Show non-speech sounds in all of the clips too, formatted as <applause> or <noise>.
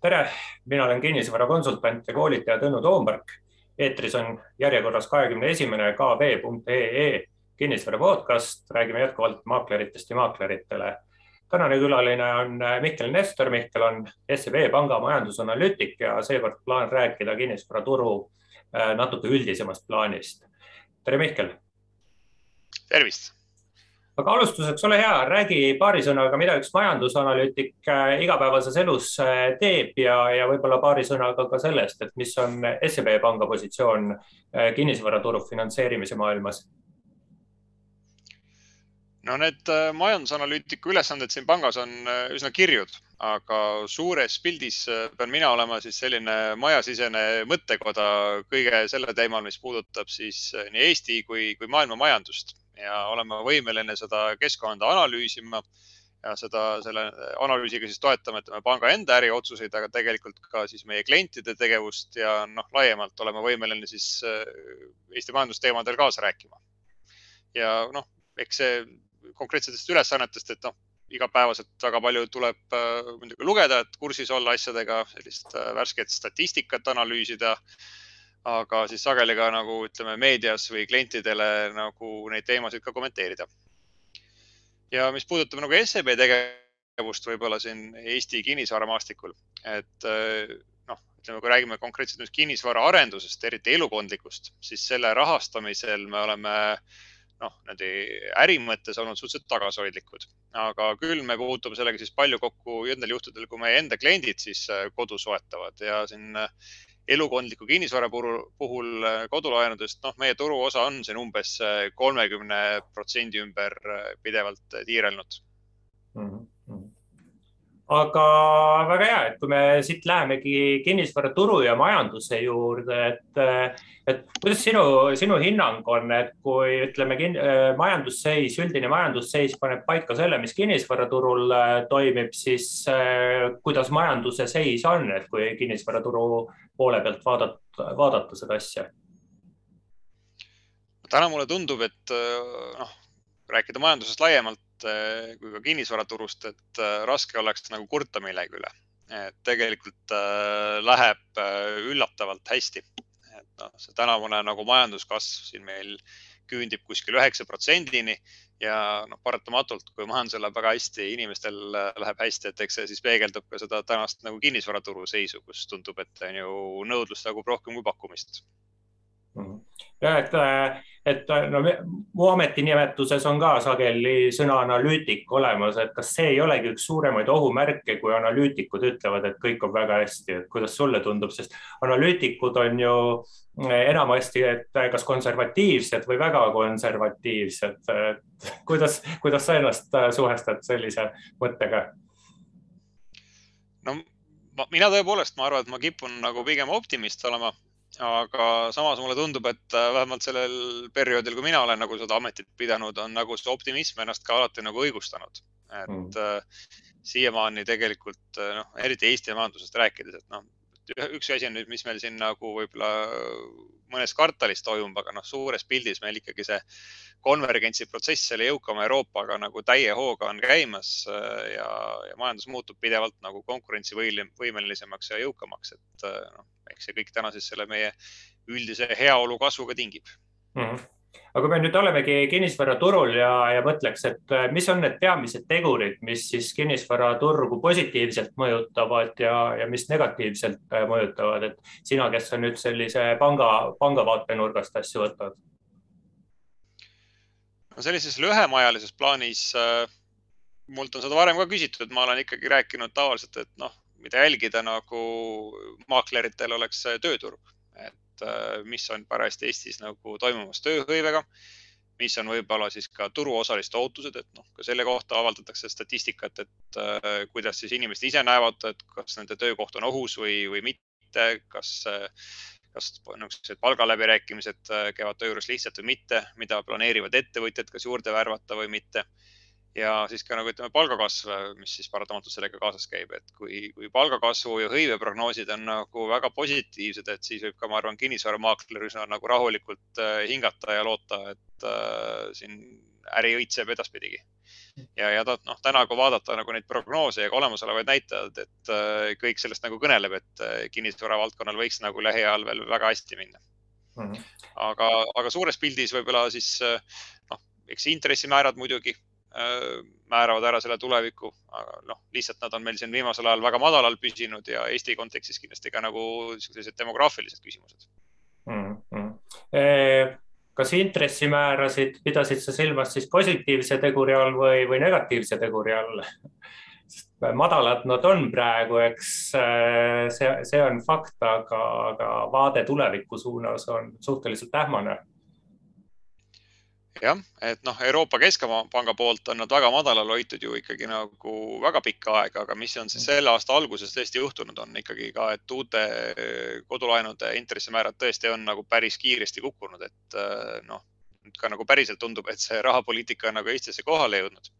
tere, mina olen kinnisvarakonsultant ja koolitaja Tõnu Toompark. eetris on järjekorras kahekümne esimene kv.ee kinnisvara podcast, räägime jätkuvalt maakleritest ja maakleritele. tänane külaline on Mihkel Nestor, Mihkel on SEB panga majandusanalüütik ja seekord plaan rääkida kinnisvaraturu äh, natuke üldisemast plaanist. tere, Mihkel. tervist aga alustuseks ole hea, räägi paari sõnaga, mida üks majandusanalüütik äh, igapäevases elus äh, teeb ja, ja võib-olla paari sõnaga ka sellest, et mis on SEB panga positsioon äh, kinnisvaraturu finantseerimise maailmas. No need majandusanalüütiku ülesanded siin pangas on üsna kirjud, aga suures pildis pean mina olema siis selline majasisene mõttekoda kõige selle teemal, mis puudutab siis nii Eesti kui, kui maailma majandust ja olema võimeline seda keskkonda analüüsima ja seda, selle analüüsiga siis toetama, ütleme panga enda äriotsuseid, aga tegelikult ka siis meie klientide tegevust ja noh, laiemalt olema võimeline siis äh, Eesti majandusteemadel kaasa rääkima. ja noh, eks see konkreetsetest ülesannetest, et noh, igapäevaselt väga palju tuleb äh, muidugi lugeda, et kursis olla asjadega, sellist äh, värsket statistikat analüüsida aga siis sageli ka nagu ütleme meedias või klientidele nagu neid teemasid ka kommenteerida. ja mis puudutab nagu SEB tegevust võib-olla siin Eesti kinnisvaramaastikul, et eh, noh, ütleme, kui räägime konkreetselt nüüd kinnisvaraarendusest, eriti elukondlikust, siis selle rahastamisel me oleme noh, niimoodi äri mõttes olnud suhteliselt tagasihoidlikud, aga küll me puutume sellega siis palju kokku nendel juhtudel, kui meie enda kliendid siis eh, kodu soetavad ja siin elukondliku kinnisvara puhul, puhul äh, kodulaenudest, noh, meie turuosa on siin umbes äh, kolmekümne protsendi ümber äh, pidevalt tiirelnud mm. -hmm. Aga väga hea, et kui me siit lähemegi kinnisvaraturu ja majanduse juurde, et, et kuidas sinu, sinu hinnang on, et kui ütleme, majandusseis, üldine majandusseis paneb paika selle, mis kinnisvaraturul toimib, siis kuidas majanduse seis on, et kui kinnisvaraturu poole pealt vaadata, vaadata seda asja? täna mulle tundub, et noh, rääkida majandusest laiemalt kui ka kinnisvaraturust, et raske oleks nagu kurta millegi üle. et tegelikult läheb üllatavalt hästi. et noh, see tänavune nagu majanduskasv siin meil küündib kuskil üheksa protsendini ja noh, paratamatult, kui majandusel läheb väga hästi, inimestel äh, läheb hästi, et eks see siis peegeldub ka seda tänast nagu kinnisvaraturu seisu, kus tundub, et on ju nõudlust jagub rohkem kui pakkumist Mhm. ja et, et no mu ametinimetuses on ka sageli sõna analüütik olemas, et kas see ei olegi üks suuremaid ohumärke, kui analüütikud ütlevad, et kõik on väga hästi, et kuidas sulle tundub, sest analüütikud on ju enamasti, et kas konservatiivsed või väga konservatiivsed. <laughs> kuidas, kuidas sa ennast suhestad sellise mõttega? no mina tõepoolest, ma arvan, et ma kipun nagu pigem optimist olema aga samas mulle tundub, et äh, vähemalt sellel perioodil, kui mina olen nagu seda ametit pidanud, on nagu see optimism ennast ka alati nagu õigustanud. et mm. siiamaani tegelikult äh, noh, eriti Eesti majandusest rääkides, et noh, üks asi on nüüd, mis meil siin nagu võib-olla mõnes kvartalis toimub, aga noh, suures pildis meil ikkagi see konvergentsi protsess selle jõukama Euroopaga nagu täie hooga on käimas äh, ja, ja majandus muutub pidevalt nagu konkurentsivõimelisemaks ja jõukamaks, et äh, noh, eks see kõik täna siis selle meie üldise heaolu kasvuga tingib mm. -hmm aga kui me nüüd olemegi kinnisvaraturul ja, ja mõtleks, et äh, mis on need peamised tegurid, mis siis kinnisvaraturgu positiivselt mõjutavad ja, ja mis negatiivselt äh, mõjutavad, et sina, kes sa nüüd sellise panga, panga vaatenurgast asju võtad? no sellises lühemaajalises plaanis äh, mult on seda varem ka küsitud, ma olen ikkagi rääkinud tavaliselt, et noh, mida jälgida nagu maakleritel oleks tööturg, et et äh, mis on parajasti Eestis nagu toimumas tööhõivega, mis on võib-olla siis ka turuosaliste ootused, et noh, ka selle kohta avaldatakse statistikat, et äh, kuidas siis inimesed ise näevad, et kas nende töökoht on ohus või, või mitte, kas kas niisugused palgaläbirääkimised äh, käivad töö juures lihtsalt või mitte, mida planeerivad ettevõtjad, kas juurde värvata või mitte ja siis ka nagu ütleme, palgakasv, mis siis paratamatult sellega kaasas käib, et kui, kui palgakasvu ja hõive prognoosid on nagu väga positiivsed, et siis võib ka, ma arvan, kinnisvaramaakler üsna nagu rahulikult äh, hingata ja loota, et äh, siin äri õitseb edaspidigi. ja, ja ta noh, täna, kui vaadata nagu neid prognoose ja ka olemasolevaid näitajaid, et kõik sellest nagu kõneleb, et kinnisvara valdkonnal võiks nagu lähiajal veel väga hästi minna mm. -hmm. aga, aga suures pildis võib-olla siis noh, eks intressimäärad muidugi Äh, määravad ära selle tuleviku, aga noh, lihtsalt nad on meil siin viimasel ajal väga madalal püsinud ja Eesti kontekstis kindlasti ka nagu sellised demograafilised küsimused mm. -hmm. kas intressimäärasid pidasid sa silmas siis positiivse teguri all või, või negatiivse teguri all? madalad nad on praegu, eks äh, see, see on fakt, aga, aga vaade tuleviku suunas on suhteliselt ähmane jah, et noh, Euroopa Keskpanga poolt on nad väga madalal hoitud ju ikkagi nagu väga pikka aega, aga mis on siis mm. selle aasta alguses tõesti juhtunud, on ikkagi ka, et uute kodulaenude intressimäärad tõesti on nagu päris kiiresti kukkunud, et noh, ka nagu päriselt tundub, et see rahapoliitika on nagu Eestisse kohale jõudnud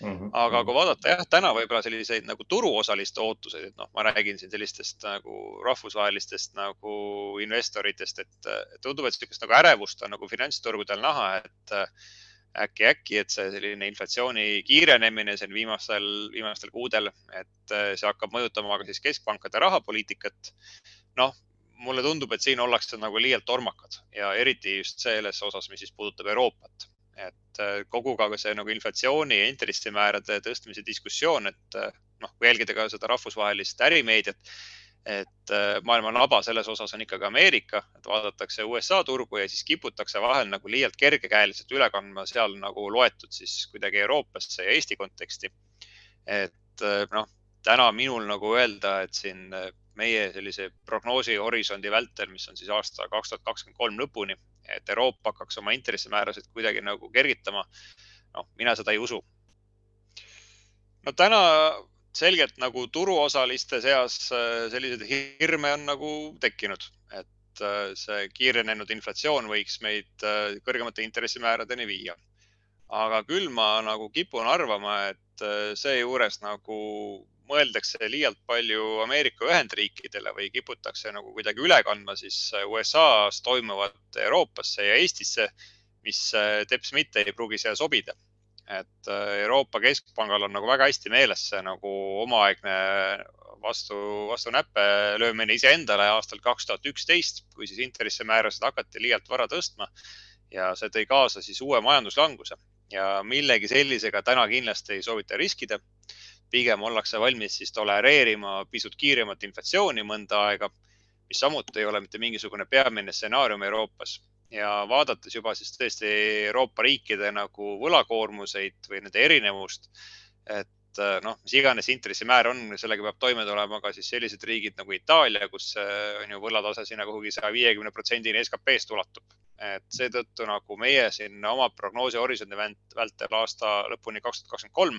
Mm -hmm. aga kui vaadata jah, täna võib-olla selliseid nagu turuosaliste ootuseid, et noh, ma räägin siin sellistest nagu rahvusvahelistest nagu investoritest, et tundub, et niisugust nagu ärevust on nagu finantsturgudel näha, et äkki, äkki, et see selline inflatsiooni kiirenemine siin viimastel, viimastel kuudel, et see hakkab mõjutama ka siis keskpankade rahapoliitikat. noh, mulle tundub, et siin ollakse nagu liialt tormakad ja eriti just selles osas, mis siis puudutab Euroopat et äh, kogu ka see nagu inflatsiooni ja intressimäärade tõstmise diskussioon, et äh, noh, kui jälgida ka seda rahvusvahelist ärimeediat, et äh, maailma naba selles osas on ikkagi Ameerika, et vaadatakse USA turgu ja siis kiputakse vahel nagu liialt kergekäeliselt üle kandma seal nagu loetud siis kuidagi Euroopasse ja Eesti konteksti. et noh, täna minul nagu öelda, et siin meie sellise prognoosi horisondi vältel, mis on siis aasta kaks tuhat kakskümmend kolm lõpuni, et Euroopa hakkaks oma intressimäärasid kuidagi nagu kergitama. noh, mina seda ei usu. no täna selgelt nagu turuosaliste seas äh, selliseid hirme on nagu tekkinud, et äh, see kiirenenud inflatsioon võiks meid äh, kõrgemate intressimääradeni viia. aga küll ma nagu kipun arvama, et seejuures nagu mõeldakse liialt palju Ameerika Ühendriikidele või kiputakse nagu kuidagi üle kandma siis USA-s toimuvat Euroopasse ja Eestisse, mis äh, teps mitte ei pruugi siia sobida. et äh, Euroopa Keskpangal on nagu väga hästi meeles see nagu omaaegne vastu, vastu näppe löömine iseendale aastal kaks tuhat üksteist, kui siis intressimäärasid hakati liialt vara tõstma ja see tõi kaasa siis uue majanduslanguse ja millegi sellisega täna kindlasti ei soovita riskida pigem ollakse valmis siis tolereerima pisut kiiremat inflatsiooni mõnda aega, mis samuti ei ole mitte mingisugune peamine stsenaarium Euroopas. ja vaadates juba siis tõesti Euroopa riikide nagu võlakoormuseid või nende erinevust, et noh, mis iganes intressimäär on, sellega peab toime tulema ka siis sellised riigid nagu Itaalia, kus on ju võlatase sinna kuhugi saja viiekümne protsendini SKP-st ulatub. et seetõttu nagu meie siin oma prognoosi horisondi vältel aasta lõpuni kaks tuhat kakskümmend kolm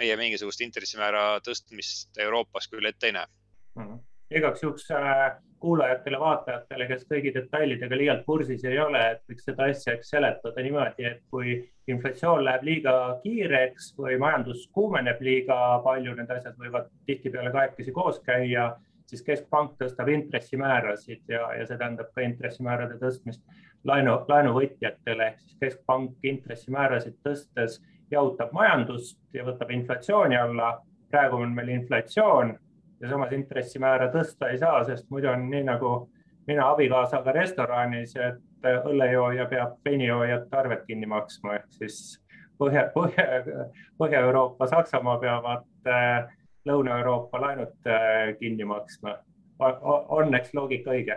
meie mingisugust intressimäära tõstmist Euroopas küll ette ei näe mm. -hmm. igaks juhuks äh, kuulajatele-vaatajatele, kes kõigi detailidega liialt kursis ei ole, et võiks seda asja seletada niimoodi, et kui inflatsioon läheb liiga kiireks või majandus kuumeneb liiga palju, need asjad võivad tihtipeale kahekesi koos käia, siis keskpank tõstab intressimäärasid ja, ja see tähendab ka intressimäärade tõstmist laenu, laenuvõtjatele ehk siis keskpank intressimäärasid tõstes jahutab majandust ja võtab inflatsiooni alla. praegu on meil inflatsioon ja samas intressimäära tõsta ei saa, sest muidu on nii nagu mina abikaasaga restoranis, et õllejooja peab veinijoojate arved kinni maksma, ehk siis Põhja, Põhja, Põhja-Euroopa, Saksamaa peavad äh, Lõuna-Euroopa laenud äh, kinni maksma. Õnneks loogika õige.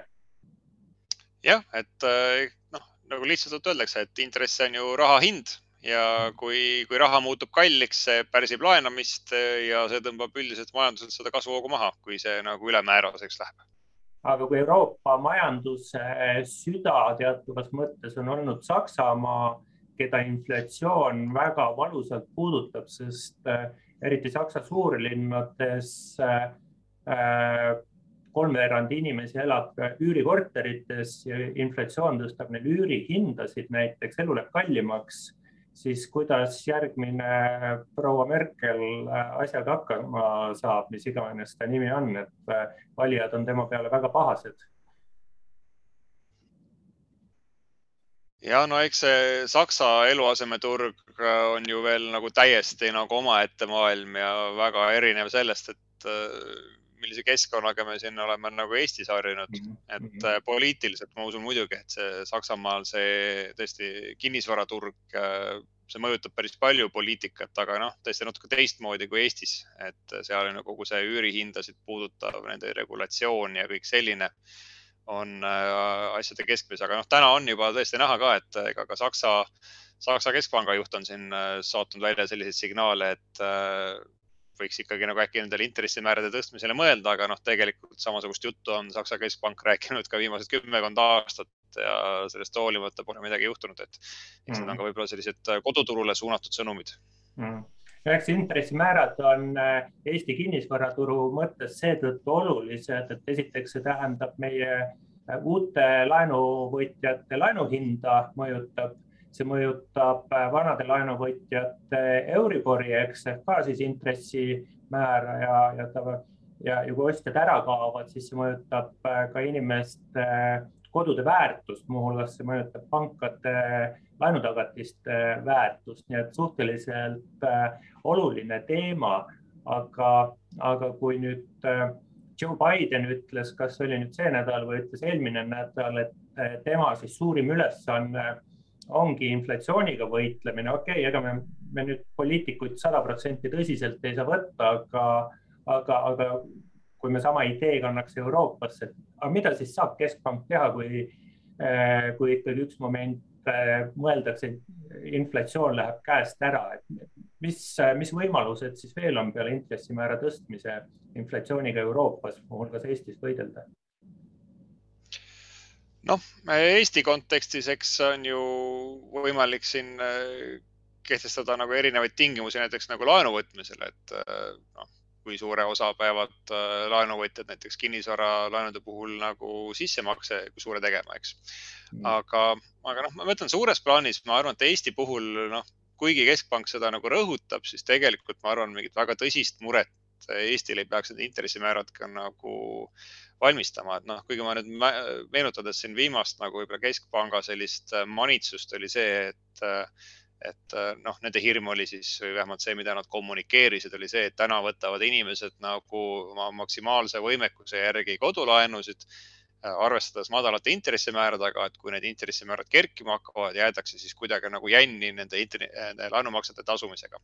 jah, et äh, noh, nagu lihtsalt öeldakse, et intress on ju raha hind ja kui, kui raha muutub kalliks, see pärsib laenamist ja see tõmbab üldiselt majanduselt seda kasvuhoogu maha, kui see nagu ülemääraseks läheb. aga kui Euroopa majanduse süda teatavas mõttes on olnud Saksamaa, keda inflatsioon väga valusalt puudutab, sest äh, eriti Saksa suurlinnades kolmveerand inimesi elab üürikorterites ja inflatsioon tõstab neil üürihindasid näiteks, elu läheb kallimaks siis kuidas järgmine proua Merkel äh, asjaga hakkama saab, mis iganes ta nimi on, et äh, valijad on tema peale väga pahased. ja no eks see Saksa eluasemeturg on ju veel nagu täiesti nagu omaette maailm ja väga erinev sellest, et millise keskkonnaga me siin oleme nagu Eestis harjunud mm. -hmm. et mhm. äh, poliitiliselt ma usun muidugi, et see Saksamaal see tõesti kinnisvaraturg, äh, see mõjutab päris palju poliitikat, aga noh, tõesti natuke teistmoodi kui Eestis, et seal on ju kogu see üürihindasid puudutav, nende regulatsioon ja kõik selline on äh, asjade keskmes, aga noh, täna on juba tõesti näha ka, et ega ka Saksa, Saksa keskpanga juht on siin saatnud välja selliseid signaale, et võiks ikkagi nagu äkki nendele intressimäärade tõstmisele mõelda, aga noh, tegelikult samasugust juttu on Saksa keskpank rääkinud ka viimased kümmekond aastat ja sellest hoolimata pole midagi juhtunud, et eks need on ka võib-olla sellised koduturule suunatud sõnumid. Mm eks intressimäärad on äh, Eesti kinnisvaraturu mõttes seetõttu olulised, et esiteks see tähendab meie äh, uute laenuvõtjate laenuhinda mõjutab see mõjutab äh, vanade laenuvõtjate Euribori eks ehk ka siis intressimäära ja, ja ta ja, ja kui ostjad ära kaovad, siis see mõjutab äh, ka inimeste äh, kodude väärtust, muuhulgas see mõjutab pankade laenutagatiste väärtust, nii et suhteliselt oluline teema. aga, aga kui nüüd Joe Biden ütles, kas oli nüüd see nädal või ütles eelmine nädal, et tema siis suurim ülesanne ongi inflatsiooniga võitlemine, okei okay,, ega me, me nüüd poliitikuid sada protsenti tõsiselt ei saa võtta, aga, aga, aga kui me sama idee kannaks Euroopasse, aga mida siis saab keskpank teha, kui, eh, kui ikkagi üks moment eh, mõeldakse, inflatsioon läheb käest ära, et mis, mis võimalused siis veel on peale intressimäära tõstmise inflatsiooniga Euroopas, muuhulgas Eestis võidelda? Noh, Eesti kontekstis, eks on ju võimalik siin äh, kehtestada nagu erinevaid tingimusi, näiteks nagu laenu võtmisel, et äh, noh, kui suure osa peavad äh, laenuvõtjad näiteks kinnisvaralaenude puhul nagu sissemakse, kui suure tegema, eks. Mm. aga, aga noh, ma mõtlen suures plaanis, ma arvan, et Eesti puhul noh, kuigi keskpank seda nagu rõhutab, siis tegelikult ma arvan, mingit väga tõsist muret Eestil ei peaks need intressimäärad ka nagu valmistama, et noh, kuigi ma nüüd meenutades siin viimast nagu võib-olla keskpanga sellist äh, manitsust oli see, et äh, et äh, noh, nende hirm oli siis või vähemalt see, mida nad kommunikeerisid, oli see, et täna võtavad inimesed nagu oma maksimaalse võimekuse järgi kodulaenusid, arvestades madalate intressimääradega, et kui need intressimäärad kerkima hakkavad, jäädakse siis kuidagi nagu jänni nende, nende laenumaksete tasumisega.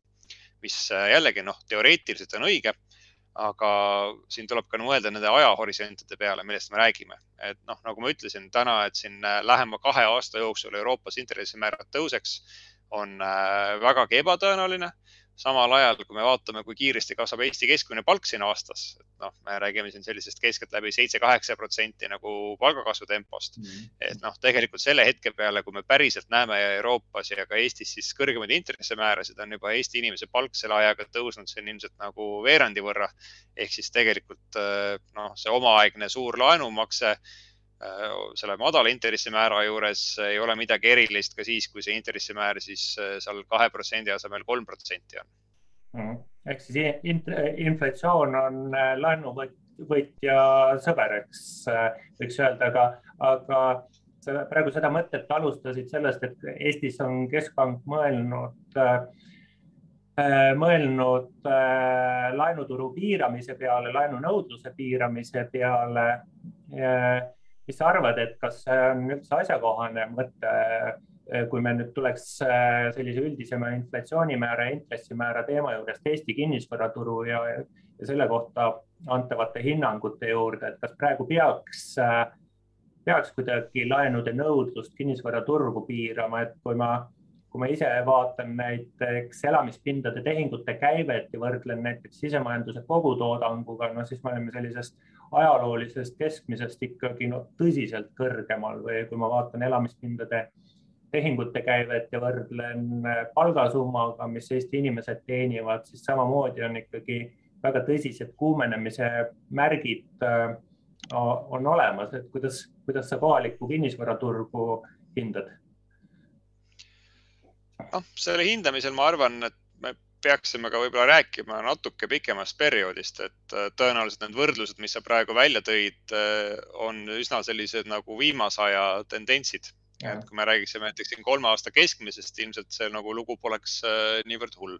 mis jällegi noh, teoreetiliselt on õige aga siin tuleb ka mõelda nende ajahorisontide peale, millest me räägime. et noh, nagu ma ütlesin täna, et siin äh, lähema kahe aasta jooksul Euroopas intressimäärad tõuseks, on äh, vägagi ebatõenäoline samal ajal, kui me vaatame, kui kiiresti kasvab Eesti keskmine palk siin aastas, noh, me räägime siin sellisest keskeltläbi seitse-kaheksa protsenti nagu palgakasvu tempost mm. -hmm. et noh, tegelikult selle hetke peale, kui me päriselt näeme Euroopas ja ka Eestis siis kõrgemaid intressimäärasid, on juba Eesti inimese palk selle ajaga tõusnud siin ilmselt nagu veerandi võrra. ehk siis tegelikult noh, see omaaegne suur laenumakse selle madala intressimäära juures ei ole midagi erilist ka siis, kui see intressimäär siis äh, seal kahe protsendi asemel kolm protsenti on. Mm.. ehk siis inflatsioon on äh, laenuvõtja sõber, eks võiks öelda, aga, aga sa praegu seda mõtet alustasid sellest, et Eestis on keskpank mõelnud mõelnud laenuturu piiramise peale, laenunõudluse piiramise peale mis sa arvad, et kas see on üldse asjakohane mõte, eh, kui me nüüd tuleks eh, sellise üldisema inflatsioonimäära ja intressimäära teema juurest Eesti kinnisvaraturu ja, ja selle kohta antavate hinnangute juurde, et kas praegu peaks, eh, peaks kuidagi laenude nõudlust kinnisvaraturgu piirama, et kui ma kui ma ise vaatan näiteks elamispindade tehingute käivet ja võrdlen näiteks sisemajanduse kogutoodanguga, no siis me oleme sellisest ajaloolisest keskmisest ikkagi no tõsiselt kõrgemal või kui ma vaatan elamispindade tehingute käivet ja võrdlen palgasummaga, mis Eesti inimesed teenivad, siis samamoodi on ikkagi väga tõsised kuumenemise märgid äh, on olemas, et kuidas, kuidas sa kohalikku kinnisvaraturgu hindad? noh, selle hindamisel ma arvan, et me peaksime ka võib-olla rääkima natuke pikemast perioodist, et äh, tõenäoliselt need võrdlused, mis sa praegu välja tõid, äh, on üsna sellised nagu viimase aja tendentsid. et kui me räägiksime näiteks siin kolme aasta keskmisest, ilmselt see nagu lugu poleks äh, niivõrd hull.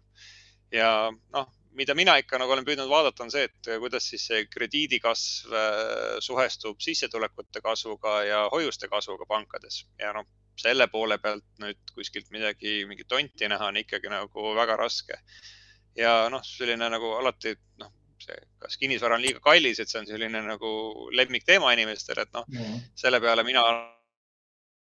ja noh, mida mina ikka nagu olen püüdnud vaadata, on see, et kuidas siis see krediidikasv suhestub sissetulekute kasvuga ja hoiuste kasvuga pankades ja noh, selle poole pealt nüüd kuskilt midagi, mingit tonti näha on ikkagi nagu väga raske. ja noh, selline nagu alati noh, see, kas kinnisvara on liiga kallis, et see on selline nagu lemmikteema inimestel, et noh mm selle peale mina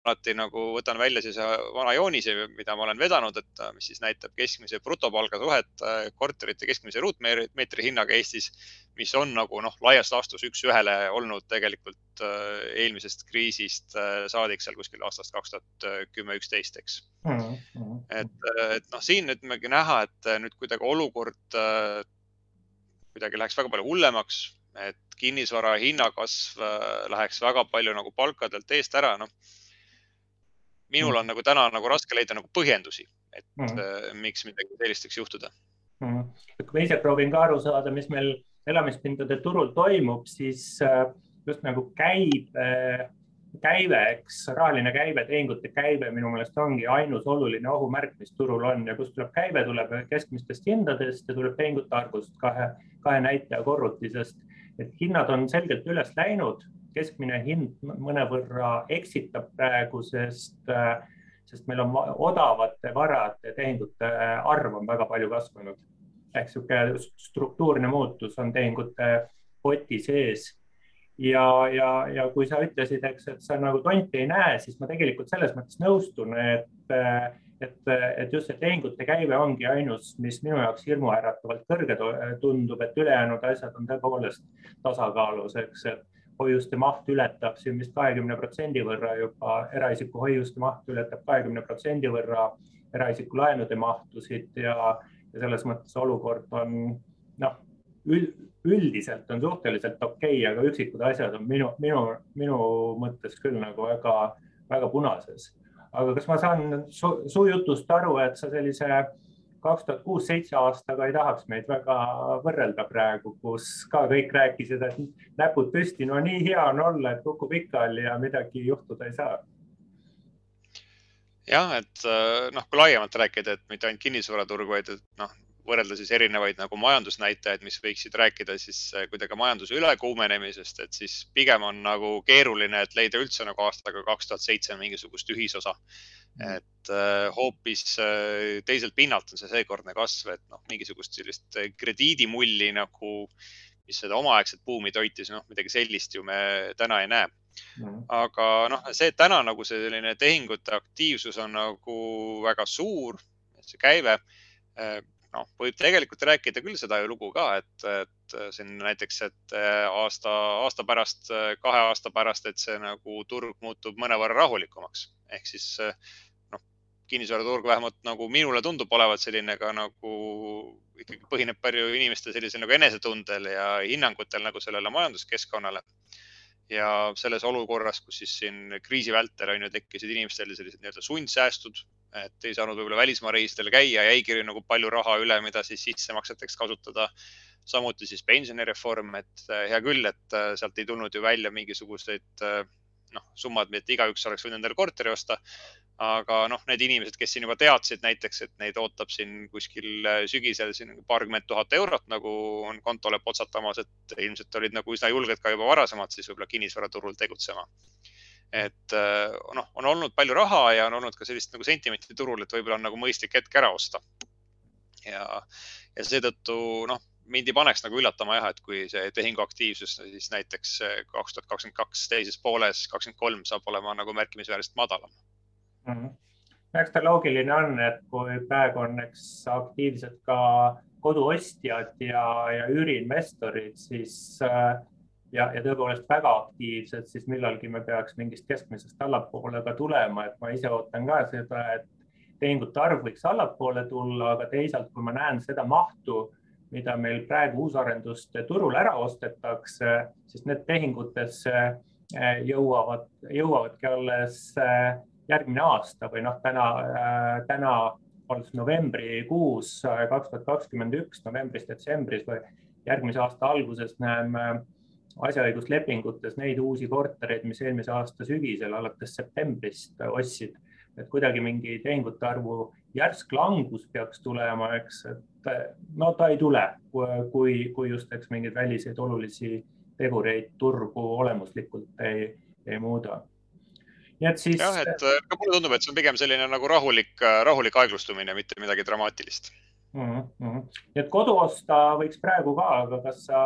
alati nagu võtan välja siis äh, vana joonise, mida ma olen vedanud, et äh, mis siis näitab keskmise brutopalga suhet äh, korterite keskmise ruutmeetri hinnaga Eestis, mis on nagu noh, laias laastus üks-ühele olnud tegelikult eelmisest kriisist saadik seal kuskil aastast kaks tuhat kümme, üksteist, eks mm. -hmm. et, et noh, siin ütlemegi näha, et nüüd kuidagi olukord kuidagi läheks väga palju hullemaks, et kinnisvara hinnakasv läheks väga palju nagu palkadelt eest ära, noh minul mm. on nagu täna nagu raske leida nagu põhjendusi, et mm. äh, miks midagi sellist võiks juhtuda mm.. kui ma ise proovin ka aru saada, mis meil elamispindade turul toimub, siis äh, just nagu käibe, käive, eks rahaline käive, tehingute käive minu meelest ongi ainus oluline ohumärk, mis turul on ja kust tuleb käive, tuleb keskmistest hindadest ja tuleb tehingute arvust kahe, kahe näitaja korrutisest. et hinnad on selgelt üles läinud keskmine hind mõnevõrra eksitab praegu, sest, äh, sest meil on odavate varade tehingute arv on väga palju kasvanud. ehk niisugune struktuurne muutus on tehingute poti sees. ja, ja, ja kui sa ütlesid, eks, et sa nagu tonti ei näe, siis ma tegelikult selles mõttes nõustun, et et, et just see tehingute käive ongi ainus, mis minu jaoks hirmuäratavalt kõrge tundub, et ülejäänud asjad on tõepoolest tasakaalus, eks, et hoiuste maht ületab siin vist kahekümne protsendi võrra juba, eraisiku hoiuste maht ületab kahekümne protsendi võrra eraisiku laenude mahtusid ja, ja selles mõttes olukord on noh, üldiselt on suhteliselt okei okay,, aga üksikud asjad on minu, minu, minu mõttes küll nagu väga, väga punases. aga kas ma saan su, su jutust aru, et sa sellise kaks tuhat kuus, seitse aastaga ei tahaks meid väga võrrelda praegu, kus ka kõik rääkisid, et näpud püsti, no nii hea on olla, et kukub pikali ja midagi juhtuda ei saa. jah, et äh, noh, kui laiemalt rääkida, et mitte ainult kinnisvaraturg, vaid et noh, võrrelda siis erinevaid nagu majandusnäitajaid, mis võiksid rääkida siis äh, kuidagi majanduse ülekuumenemisest, et siis pigem on nagu keeruline, et leida üldse nagu aastaga kaks tuhat seitse mingisugust ühisosa. Mm. et äh, hoopis äh, teiselt pinnalt on see seekordne kasv, et noh, mingisugust sellist krediidimulli nagu, mis seda omaaegset buumi toitis, noh, midagi sellist ju me täna ei näe aga noh, see, täna nagu see selline tehingute aktiivsus on nagu väga suur, see käive noh, võib tegelikult rääkida küll seda ju lugu ka, et, et siin näiteks, et äh, aasta, aasta pärast, kahe aasta pärast, et see nagu turg muutub mõnevõrra rahulikumaks. Ehk siis äh, noh, kinnisvaraturg vähemalt nagu minule tundub olevat selline ka nagu ikkagi põhineb palju inimeste sellisel nagu enesetundel ja hinnangutel nagu sellele majanduskeskkonnale. Ja selles olukorras, kus siis siin kriisi vältel on ju tekkisid inimestel sellised nii-öelda sundsäästud, et ei saanud võib-olla välismaa reisidel käia, jäigi nagu palju raha üle, mida siis sissemakseteks kasutada. samuti siis pensionireform, et äh, hea küll, et äh, sealt ei tulnud ju välja mingisuguseid äh, noh, summad, et igaüks oleks võinud endale korteri osta. aga noh, need inimesed, kes siin juba teadsid näiteks, et neid ootab siin kuskil sügisel siin paarkümmend tuhat eurot nagu on kontole potsatamas, et ilmselt olid nagu üsna julged ka juba varasemalt siis võib-olla kinnisvaraturul tegutsema et äh, noh, on olnud palju raha ja on olnud ka sellist nagu sentimenti turul, et võib-olla on nagu mõistlik hetk ära osta. ja, ja seetõttu noh, mind ei paneks nagu üllatama jah, et kui see tehinguaktiivsus siis näiteks kaks tuhat kakskümmend kaks teises pooles, kakskümmend kolm saab olema nagu märkimisväärselt madalam mm. -hmm. eks ta loogiline on, et kui praegu on, eks aktiivsed ka koduostjad ja, ja üüriinvestorid, siis äh, ja, ja tõepoolest väga aktiivsed, siis millalgi me peaks mingist keskmisest allapoole ka tulema, et ma ise ootan ka seda, et tehingute arv võiks allapoole tulla, aga teisalt, kui ma näen seda mahtu, mida meil praegu uusarenduste turul ära ostetakse, siis need tehingutesse eh, jõuavad, jõuavadki alles eh, järgmine aasta või noh, täna, eh, täna alles novembrikuus kaks tuhat kakskümmend üks, novembris-detsembris või järgmise aasta alguses näeme asjaõiguslepingutes neid uusi kortereid, mis eelmise aasta sügisel alates septembrist ostsid, et kuidagi mingi tehingute arvu järsk langus peaks tulema, eks, et no ta ei tule, kui, kui just, eks mingeid väliseid olulisi tegureid turgu olemuslikult ei, ei muuda. nii et siis. jah, et ka mulle tundub, et see on pigem selline nagu rahulik, rahulik aeglustumine, mitte midagi dramaatilist mm. -hmm. nii et kodu osta võiks praegu ka, aga kas sa,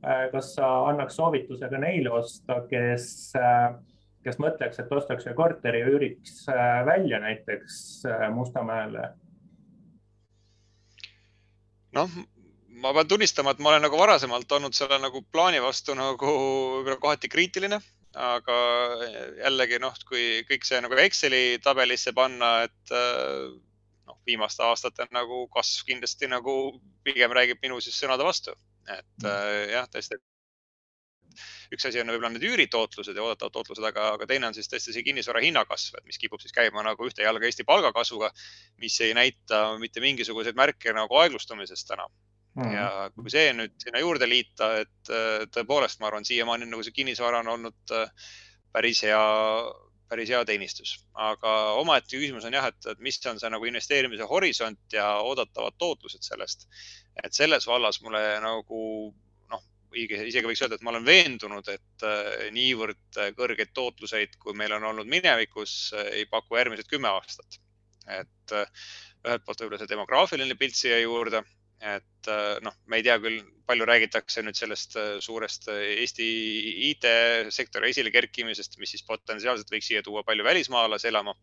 kas sa annaks soovituse ka neile osta, kes äh, kes mõtleks, et ostaks ühe korteri ja üüriks äh, välja näiteks äh, Mustamäele? noh, ma pean tunnistama, et ma olen nagu varasemalt olnud selle nagu plaani vastu nagu võib-olla kohati kriitiline, aga jällegi noh, kui kõik see nagu Exceli tabelisse panna, et äh, noh, viimaste aastate nagu kasv kindlasti nagu pigem räägib minu siis sõnade vastu, et mm. jah, tõesti üks asi on võib-olla need üüritootlused ja oodatavad tootlused, aga, aga teine on siis tõesti see kinnisvara hinnakasv, et mis kipub siis käima nagu ühte jalga Eesti palgakasvuga, mis ei näita mitte mingisuguseid märke nagu aeglustumisest täna Mm -hmm. ja kui see nüüd sinna juurde liita, et äh, tõepoolest, ma arvan, siiamaani nagu see kinnisvara on olnud äh, päris hea, päris hea teenistus, aga omaette küsimus on jah, et, et mis on see nagu investeerimise horisont ja oodatavad tootlused sellest. et selles vallas mulle nagu isegi võiks öelda, et ma olen veendunud, et äh, niivõrd äh, kõrgeid tootluseid, kui meil on olnud minevikus, äh, ei paku järgmised kümme aastat. et ühelt poolt võib-olla see demograafiline pilt siia juurde, et noh, me ei tea küll, palju räägitakse nüüd sellest suurest Eesti IT-sektori esile kerkimisest, mis siis potentsiaalselt võiks siia tuua palju välismaalasi elama.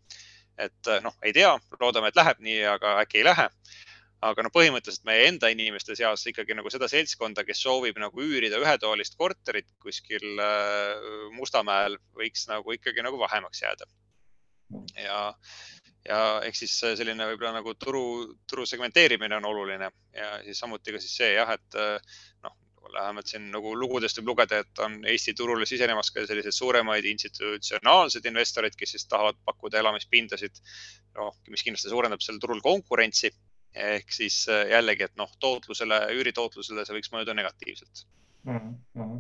et noh, ei tea, loodame, et läheb nii, aga äkki ei lähe aga noh, põhimõtteliselt meie enda inimeste seas ikkagi nagu seda seltskonda, kes soovib nagu üürida ühetoalist korterit kuskil äh, Mustamäel, võiks nagu ikkagi nagu vähemaks jääda. ja, ja ehk siis selline võib-olla nagu turu, turu segmenteerimine on oluline ja siis samuti ka siis see jah, et äh, noh, vähemalt siin nagu lugudest võib lugeda, et on Eesti turule sisenemas ka selliseid suuremaid institutsionaalseid investoreid, kes siis tahavad pakkuda elamispindasid, noh, mis kindlasti suurendab sellel turul konkurentsi ehk siis äh, jällegi, et noh, tootlusele, üüritootlusele see võiks mõjuda negatiivselt mm. -hmm.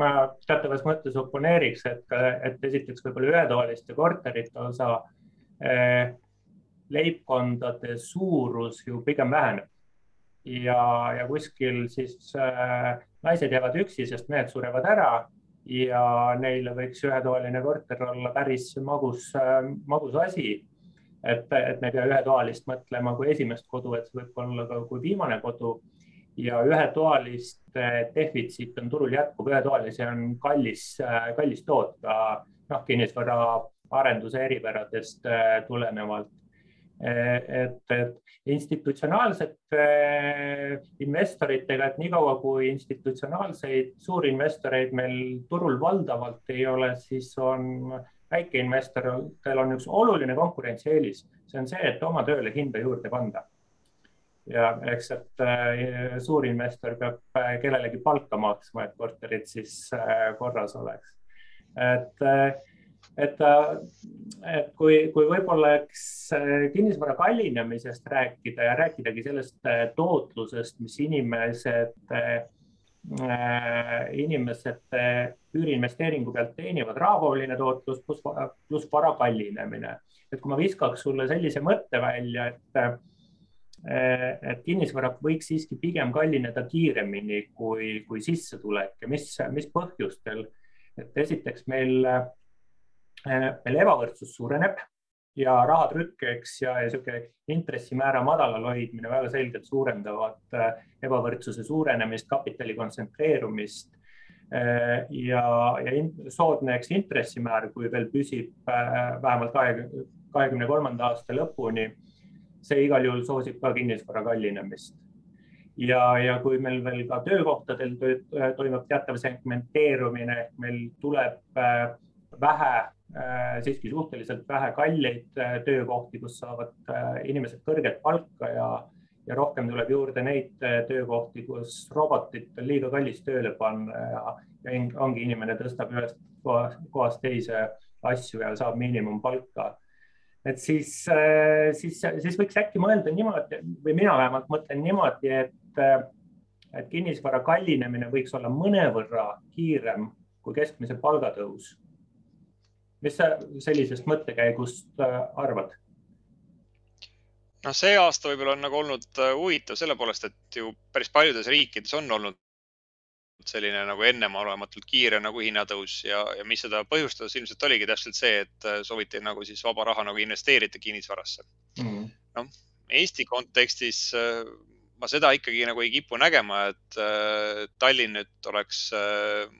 ma teatavas mõttes oponeeriks, et, et esiteks võib-olla ühetoaliste korterite osa eh, leibkondade suurus ju pigem väheneb. Ja, ja kuskil siis äh, naised jäävad üksi, sest mehed surevad ära ja neile võiks ühetoaline korter olla päris magus äh,, magus asi. Et, et me ei pea ühetoalist mõtlema kui esimest kodu, et see võib olla ka kui viimane kodu. Ja ühetoaliste defitsiit on turul jätkuv, ühetoalisi on kallis, kallis toota, noh, kinnisvara arenduse eripäradest äh, tulenevalt. et, et institutsionaalsete äh, investoritega, et niikaua kui institutsionaalseid suurinvestoreid meil turul valdavalt ei ole, siis on väikeinvestoritel on üks oluline konkurentsieelis, see on see, et oma tööle hinda juurde panna. ja eks, et äh, suurinvestor peab äh, kellelegi palka maksma, et korterid siis äh, korras oleks. et, et, et kui, kui võib-olla eks kinnisvara kallinemisest rääkida ja rääkidagi sellest tootlusest, mis inimesed Äh, inimesed üüriinvesteeringu pealt teenivad rahavooline tootlus pluss, pluss vara kallinemine. et kui ma viskaks sulle sellise mõtte välja, et, äh, et kinnisvara võiks siiski pigem kallineda kiiremini kui, kui sissetulek ja mis, mis põhjustel. et esiteks meil, äh, meil ebavõrdsus suureneb ja rahatrükk, eks, ja, ja niisugune intressimäära madalal hoidmine väga selgelt suurendavad äh, ebavõrdsuse suurenemist, kapitali kontsentreerumist äh, ja, ja soodne, eks intressimäär, kui veel püsib äh, vähemalt kahekümne kolmanda aasta lõpuni, see igal juhul soosib ka kinnisvara kallinemist. Ja, ja kui meil veel ka töökohtadel toimub teatav segmenteerumine, ehk meil tuleb vähe Äh, siiski suhteliselt vähe kalleid äh, töökohti, kus saavad äh, inimesed kõrget palka ja, ja rohkem tuleb juurde neid töökohti, kus robotit on liiga kallis tööle panna ja, ja ongi inimene tõstab ühest kohast teise asju ja saab miinimumpalka. et siis, siis, siis võiks äkki mõelda niimoodi või mina vähemalt mõtlen niimoodi, et et kinnisvara kallinemine võiks olla mõnevõrra kiirem kui keskmise palgatõus. Mis sa sellisest mõttekäigust äh, arvad? noh, see aasta võib-olla on nagu olnud äh, huvitav selle poolest, et ju päris paljudes riikides on olnud selline nagu enneolematult kiire nagu hinnatõus ja, ja mis seda põhjustas, ilmselt oligi täpselt see, et äh, sooviti nagu siis vaba raha nagu investeerida kinnisvarasse mm. noh, Eesti kontekstis ma seda ikkagi nagu ei kipu nägema, et äh, Tallinn nüüd oleks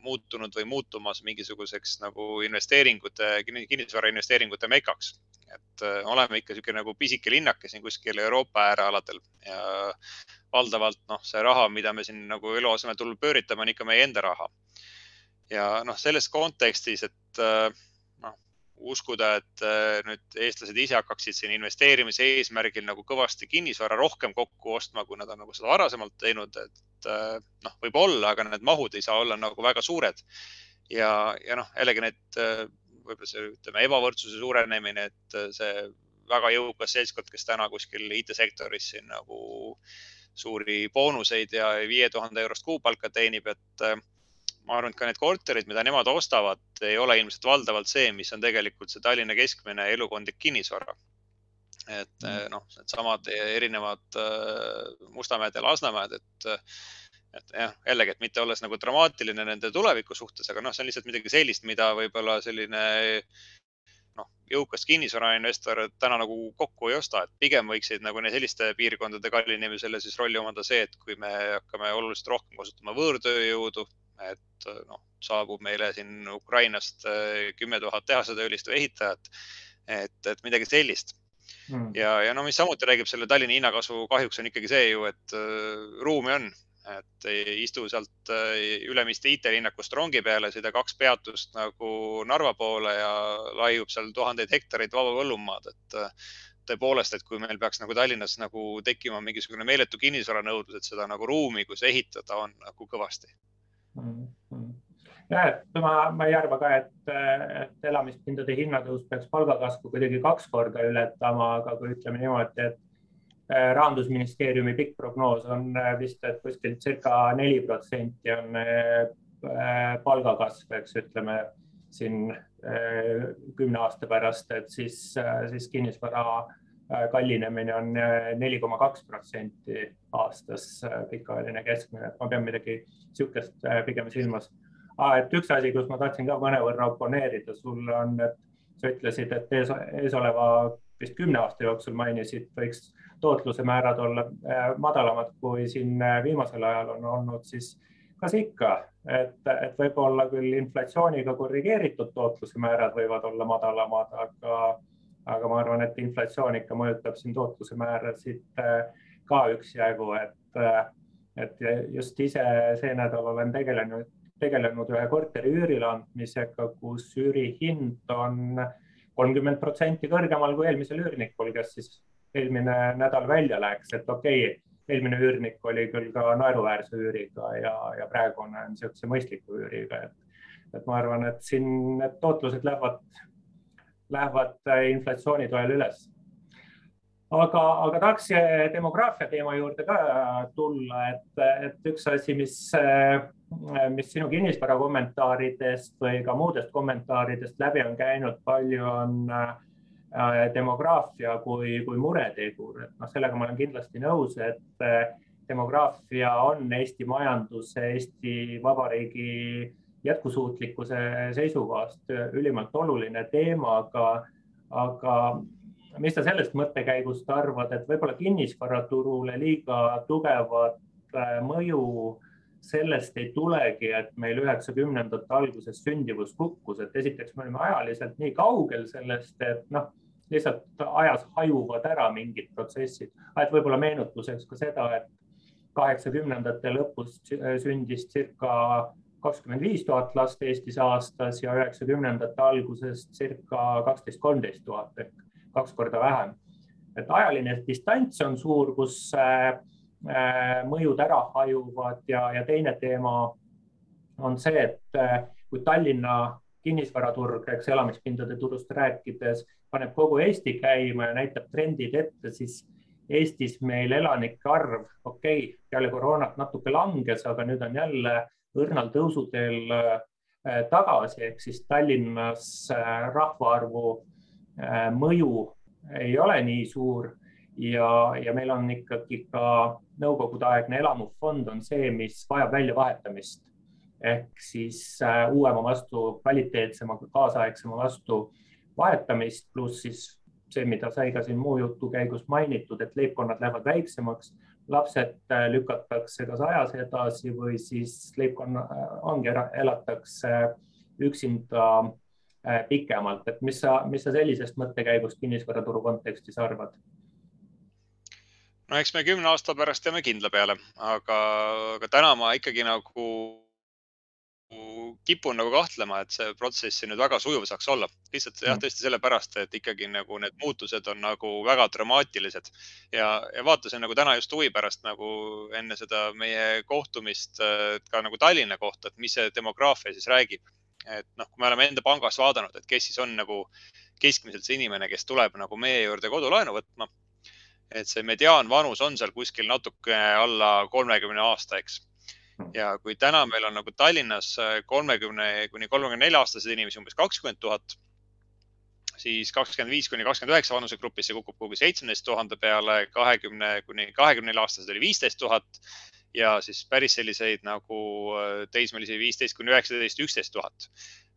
muutunud või muutumas mingisuguseks nagu investeeringute, kinnisvara investeeringute mekaks et oleme ikka niisugune nagu pisike linnake siin kuskil Euroopa äärealadel ja valdavalt noh, see raha, mida me siin nagu eluasemeturul pööritame, on ikka meie enda raha. ja noh, selles kontekstis, et äh, noh, uskuda, et äh, nüüd eestlased ise hakkaksid siin investeerimise eesmärgil nagu kõvasti kinnisvara rohkem kokku ostma, kui nad on nagu seda varasemalt teinud, et äh, noh, võib-olla, aga need mahud ei saa olla nagu väga suured. ja, ja noh, jällegi need võib-olla see, ütleme, ebavõrdsuse suurenemine, et see väga jõukas seltskond, kes täna kuskil IT-sektoris siin nagu äh, suuri boonuseid ja viie tuhande eurost kuupalka teenib, et äh, ma arvan, et ka need korterid, mida nemad ostavad, ei ole ilmselt valdavalt see, mis on tegelikult see Tallinna keskmine elukondlik kinnisvara. et äh, noh, needsamad erinevad äh, Mustamäed ja Lasnamäed, et, et jah, jällegi, et mitte olles nagu dramaatiline nende tuleviku suhtes, aga noh, see on lihtsalt midagi sellist, mida võib-olla selline noh, jõukas kinnisvarainvestor täna nagu kokku ei osta, et pigem võiksid nagu selliste piirkondade kallinemisele siis rolli omada see, et kui me hakkame oluliselt rohkem kasutama võõrtööjõudu, et noh, saabub meile siin Ukrainast eh, kümme tuhat tehasetöölist või ehitajat, et, et midagi sellist. Mm.. ja, ja no mis samuti räägib selle Tallinna hinnakasvu kahjuks on ikkagi see ju, et uh, ruumi on. Et istu sealt äh, Ülemiste IT-linnakust rongi peale, sõida kaks peatust nagu Narva poole ja laiub seal tuhandeid hektareid vaba põllumaad, et äh, tõepoolest, et kui meil peaks nagu Tallinnas nagu tekkima mingisugune meeletu kinnisvaranõudlus, et seda nagu ruumi, kus ehitada on nagu kõvasti mm. -hmm ja, et ma, ma ei arva ka, et, et elamispindade hinnatõus peaks palgakasvu kuidagi kaks korda ületama, aga kui ütleme niimoodi, et Äh, rahandusministeeriumi pikk prognoos on äh, vist, et kuskil circa neli protsenti on äh, palgakasv, eks ütleme siin kümne aasta pärast, et siis, siis kinnisvara kallinemine on neli koma kaks protsenti aastas pikaajaline keskmine, ma pean midagi niisugust pigem silmas. et üks asi, kus ma tahtsin ka mõnevõrra oponeerida sulle on, et sa ütlesid, et ees, eesoleva vist kümne aasta jooksul mainisid, võiks tootluse määrad olla äh, madalamad, kui siin äh, viimasel ajal on olnud, siis kas ikka, et, et võib-olla küll inflatsiooniga korrigeeritud tootluse määrad võivad olla madalamad, aga, aga ma arvan, et inflatsioon ikka mõjutab siin tootluse määrasid äh, ka üksjagu, et, et just ise see nädal olen tegelenud, tegelenud ühe korteri üürile andmisega, kus üürihind on kolmkümmend protsenti kõrgemal kui eelmisel üürnikul, kes siis eelmine nädal välja läks, et okei okay,, eelmine üürnik oli küll ka naeruväärse üüriga ja, ja praegu on niisuguse mõistliku üüriga, et, et ma arvan, et siin need tootlused lähevad, lähevad inflatsiooni toel üles. aga, aga tahaks demograafia teema juurde ka tulla, et, et üks asi, mis, mis sinu kinnisvara kommentaaridest või ka muudest kommentaaridest läbi on käinud palju, on äh, Äh, demograafia kui, kui muretegur, et noh, sellega ma olen kindlasti nõus, et äh, demograafia on Eesti majanduse, Eesti Vabariigi jätkusuutlikkuse seisukohast ülimalt oluline teema, aga, aga mis sa sellest mõttekäigust arvad, et võib-olla kinnisvaraturule liiga tugevat äh, mõju sellest ei tulegi, et meil üheksakümnendate alguses sündivus kukkus, et esiteks me olime ajaliselt nii kaugel sellest, et noh, lihtsalt ajas hajuvad ära mingid protsessid. et võib-olla meenutuseks ka seda, et kaheksakümnendate lõpus sündis circa kakskümmend viis tuhat last Eestis aastas ja üheksakümnendate alguses circa kaksteist, kolmteist tuhat ehk kaks korda vähem. et ajaline distants on suur, kus äh, äh, mõjud ära hajuvad ja, ja teine teema on see, et äh, kui Tallinna kinnisvaraturg, eks elamispindade turust rääkides paneb kogu Eesti käima ja näitab trendid ette, siis Eestis meil elanike arv, okei okay,, peale koroonat natuke langes, aga nüüd on jälle õrnal tõusuteel tagasi, ehk siis Tallinnas rahvaarvu mõju ei ole nii suur ja, ja meil on ikkagi ka nõukogudeaegne elamufond on see, mis vajab väljavahetamist. Ehk siis äh, uuema vastu, kvaliteetsema, kaasaegsema vastu vahetamist, pluss siis see, mida sai ka siin muu jutu käigus mainitud, et leibkonnad lähevad väiksemaks, lapsed äh, lükatakse kas ajas edasi või siis leibkonna äh, ongi, elatakse üksinda pikemalt, et mis sa, mis sa sellisest mõttekäigust kinnisvaraturu kontekstis arvad? no eks me kümne aasta pärast jääme kindla peale, aga, aga täna ma ikkagi nagu kipun nagu kahtlema, et see protsess siin nüüd väga sujuv saaks olla. lihtsalt jah, mm. tõesti sellepärast, et ikkagi nagu need muutused on nagu väga dramaatilised ja, ja vaatasin nagu täna just huvi pärast nagu enne seda meie kohtumist ka nagu Tallinna kohta, et mis see demograafia siis räägib. et noh, kui me oleme enda pangas vaadanud, et kes siis on nagu keskmiselt see inimene, kes tuleb nagu meie juurde kodulaenu võtma. et see mediaanvanus on seal kuskil natuke alla kolmekümne aasta, eks ja kui täna meil on nagu Tallinnas äh, kolmekümne kuni kolmekümne nelja aastaseid inimesi umbes kakskümmend tuhat, siis kakskümmend viis kuni kakskümmend üheksa vanusegrupis see kukub kuhugi seitsmeteist tuhande peale, kahekümne kuni kahekümne nelja aastased oli viisteist tuhat ja siis päris selliseid nagu äh, teismelisi viisteist kuni üheksateist, üksteist tuhat.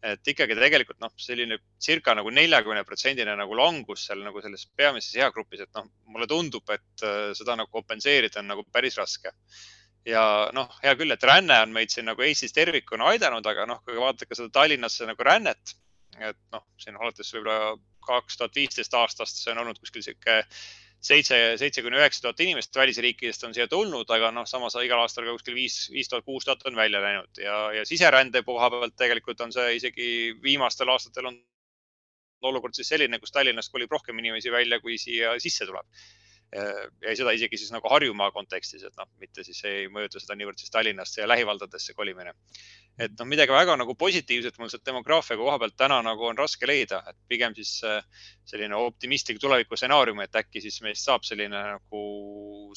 et ikkagi tegelikult noh, selline circa nagu neljakümne protsendine nagu langus seal nagu selles peamises eagrupis, et noh, mulle tundub, et äh, seda nagu kompenseerida on nagu päris raske ja noh, hea küll, et ränne on meid siin nagu Eestis tervikuna aidanud, aga noh, kui vaadata seda Tallinnasse nagu rännet, et noh, siin alates võib-olla kaks tuhat viisteist aastast, see on olnud kuskil sihuke seitse, seitse kuni üheksa tuhat inimest välisriikidest on siia tulnud, aga noh, samas igal aastal ka kuskil viis, viis tuhat, kuus tuhat on välja läinud. Ja, ja siserände koha pealt tegelikult on see isegi viimastel aastatel on olukord siis selline, kus Tallinnast kolib rohkem inimesi välja, kui siia sisse tuleb ja seda isegi siis nagu Harjumaa kontekstis, et noh, mitte siis ei mõjuta seda niivõrd siis Tallinnast ja lähivaldadesse kolimine. et noh, midagi väga nagu positiivset mul sealt demograafia koha pealt täna nagu on raske leida, et pigem siis äh, selline optimistlik tulevikustsenaarium, et äkki siis meist saab selline nagu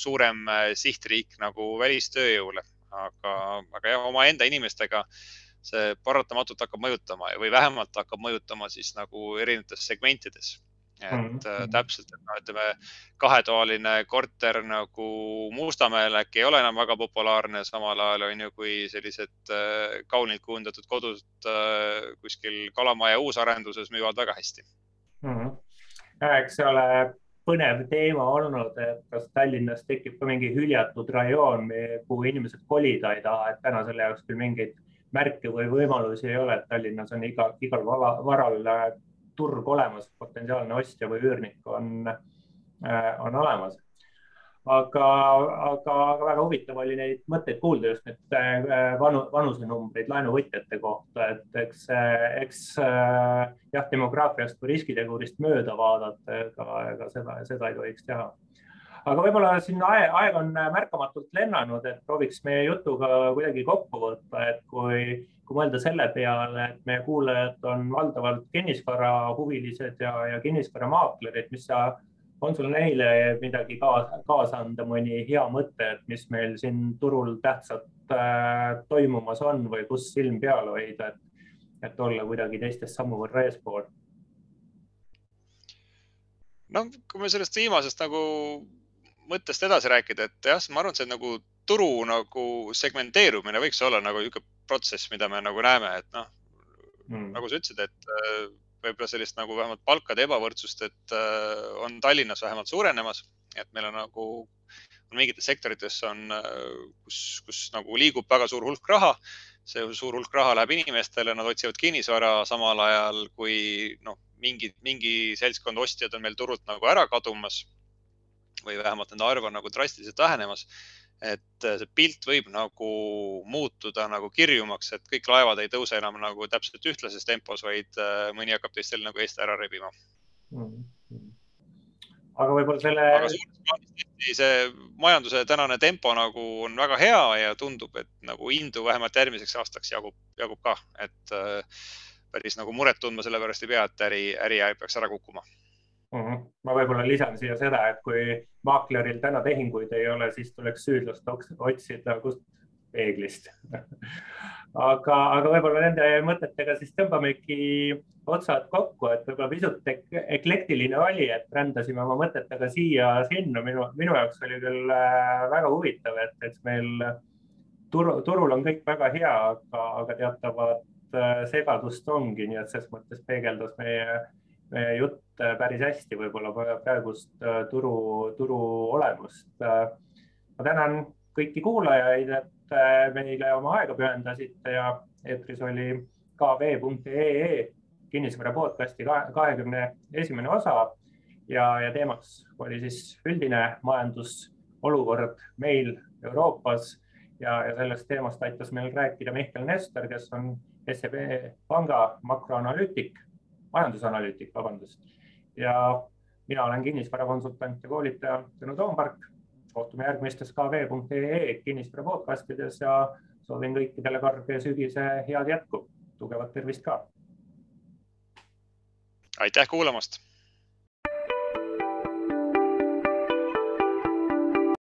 suurem äh, sihtriik nagu välistööjõule, aga, aga jah, omaenda inimestega see paratamatult hakkab mõjutama või vähemalt hakkab mõjutama siis nagu erinevates segmentides et mm -hmm. täpselt, et noh, ütleme kahetoaline korter nagu Mustamäel äkki ei ole enam väga populaarne, samal ajal on ju, kui sellised äh, kaunilt kujundatud kodud äh, kuskil Kalamaja uusarenduses müüvad väga hästi mm. -hmm. eks see ole põnev teema olnud, et kas Tallinnas tekib ka mingi hüljatud rajoon, kuhu inimesed kolida ei taha, et täna selle jaoks küll mingeid märke või võimalusi ei ole, et Tallinnas on igal, igal varal turg olemas, potentsiaalne ostja või üürnik on, äh, on olemas. aga, aga väga huvitav oli neid mõtteid kuulda just need äh, vanu, vanusenumbreid laenuvõtjate kohta, et eks, eks äh, jah, demograafiast kui riskitegurist mööda vaadata, ega, ega seda, seda ei tohiks teha aga võib-olla siin aeg, aeg on märkamatult lennanud, et prooviks meie jutuga kuidagi kokku võtta, et kui, kui mõelda selle peale, et meie kuulajad on valdavalt kinnisvarahuvilised ja, ja kinnisvaramaaklerid, mis sa, on sul neile midagi kaasa, kaasa anda, mõni hea mõte, et mis meil siin turul tähtsat äh, toimumas on või kus silm peal hoida, et, et olla kuidagi teistest sammu võrra eespool? no kui me sellest viimasest nagu mõttest edasi rääkida, et jah, ma arvan, et see nagu turu nagu segmenteerumine võiks olla nagu niisugune protsess, mida me nagu näeme, et noh mm., nagu sa ütlesid, et äh, võib-olla sellist nagu vähemalt palkade ebavõrdsust, et äh, on Tallinnas vähemalt suurenemas, et meil on nagu, on mingites sektorites on, äh, kus, kus nagu liigub väga suur hulk raha. see suur hulk raha läheb inimestele, nad otsivad kinnisvara samal ajal kui noh, mingi, mingi seltskond ostjad on meil turult nagu ära kadumas või vähemalt nende arv on nagu drastiliselt vähenemas. et äh, see pilt võib nagu muutuda nagu kirjumaks, et kõik laevad ei tõuse enam nagu täpselt ühtlases tempos, vaid äh, mõni hakkab teistel nagu eest ära rebima mm. -hmm. aga võib-olla selle. aga suures plaanis see majanduse tänane tempo nagu on väga hea ja tundub, et nagu indu vähemalt järgmiseks aastaks jagub, jagub ka, et äh, päris nagu muret tundma selle pärast ei pea, et äri, äri peaks ära kukkuma. Ma võib-olla lisan siia seda, et kui maakleril täna tehinguid ei ole, siis tuleks süüdlast otsida kust peeglist <laughs> aga, aga võib-olla nende mõtetega siis tõmbamegi otsad kokku, et võib-olla pisut ek eklektiline oli, et rändasime oma mõtetega siia-sinna. minu, minu jaoks oli küll äh, väga huvitav, et, et meil turu, turul on kõik väga hea, aga, aga teatavat äh, segadust ongi, nii et selles mõttes peegeldas meie, meie jutt päris hästi võib-olla praegust äh, turu, turu olemust. ma tänan kõiki kuulajaid, et Äh, meile oma aega pühendasite ja eetris oli kv.ee kinnisvara podcasti kahekümne esimene osa ja, ja teemaks oli siis üldine majandusolukord meil Euroopas ja, ja sellest teemast aitas meil rääkida Mihkel Nestor, kes on SEB panga makroanalüütik, majandusanalüütik, vabandust. ja mina olen kinnisvarakonsultant ja koolitaja Tõnu Toompark kohtume järgmistes kv.ee kinnisvara podcastides ja soovin kõikidele karge sügise head jätku. tugevat tervist ka. aitäh kuulamast